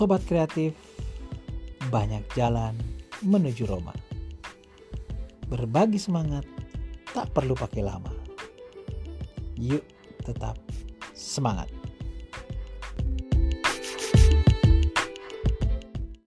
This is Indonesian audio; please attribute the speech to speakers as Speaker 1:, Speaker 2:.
Speaker 1: Sobat kreatif, banyak jalan menuju Roma. Berbagi semangat tak perlu pakai lama. Yuk, tetap semangat.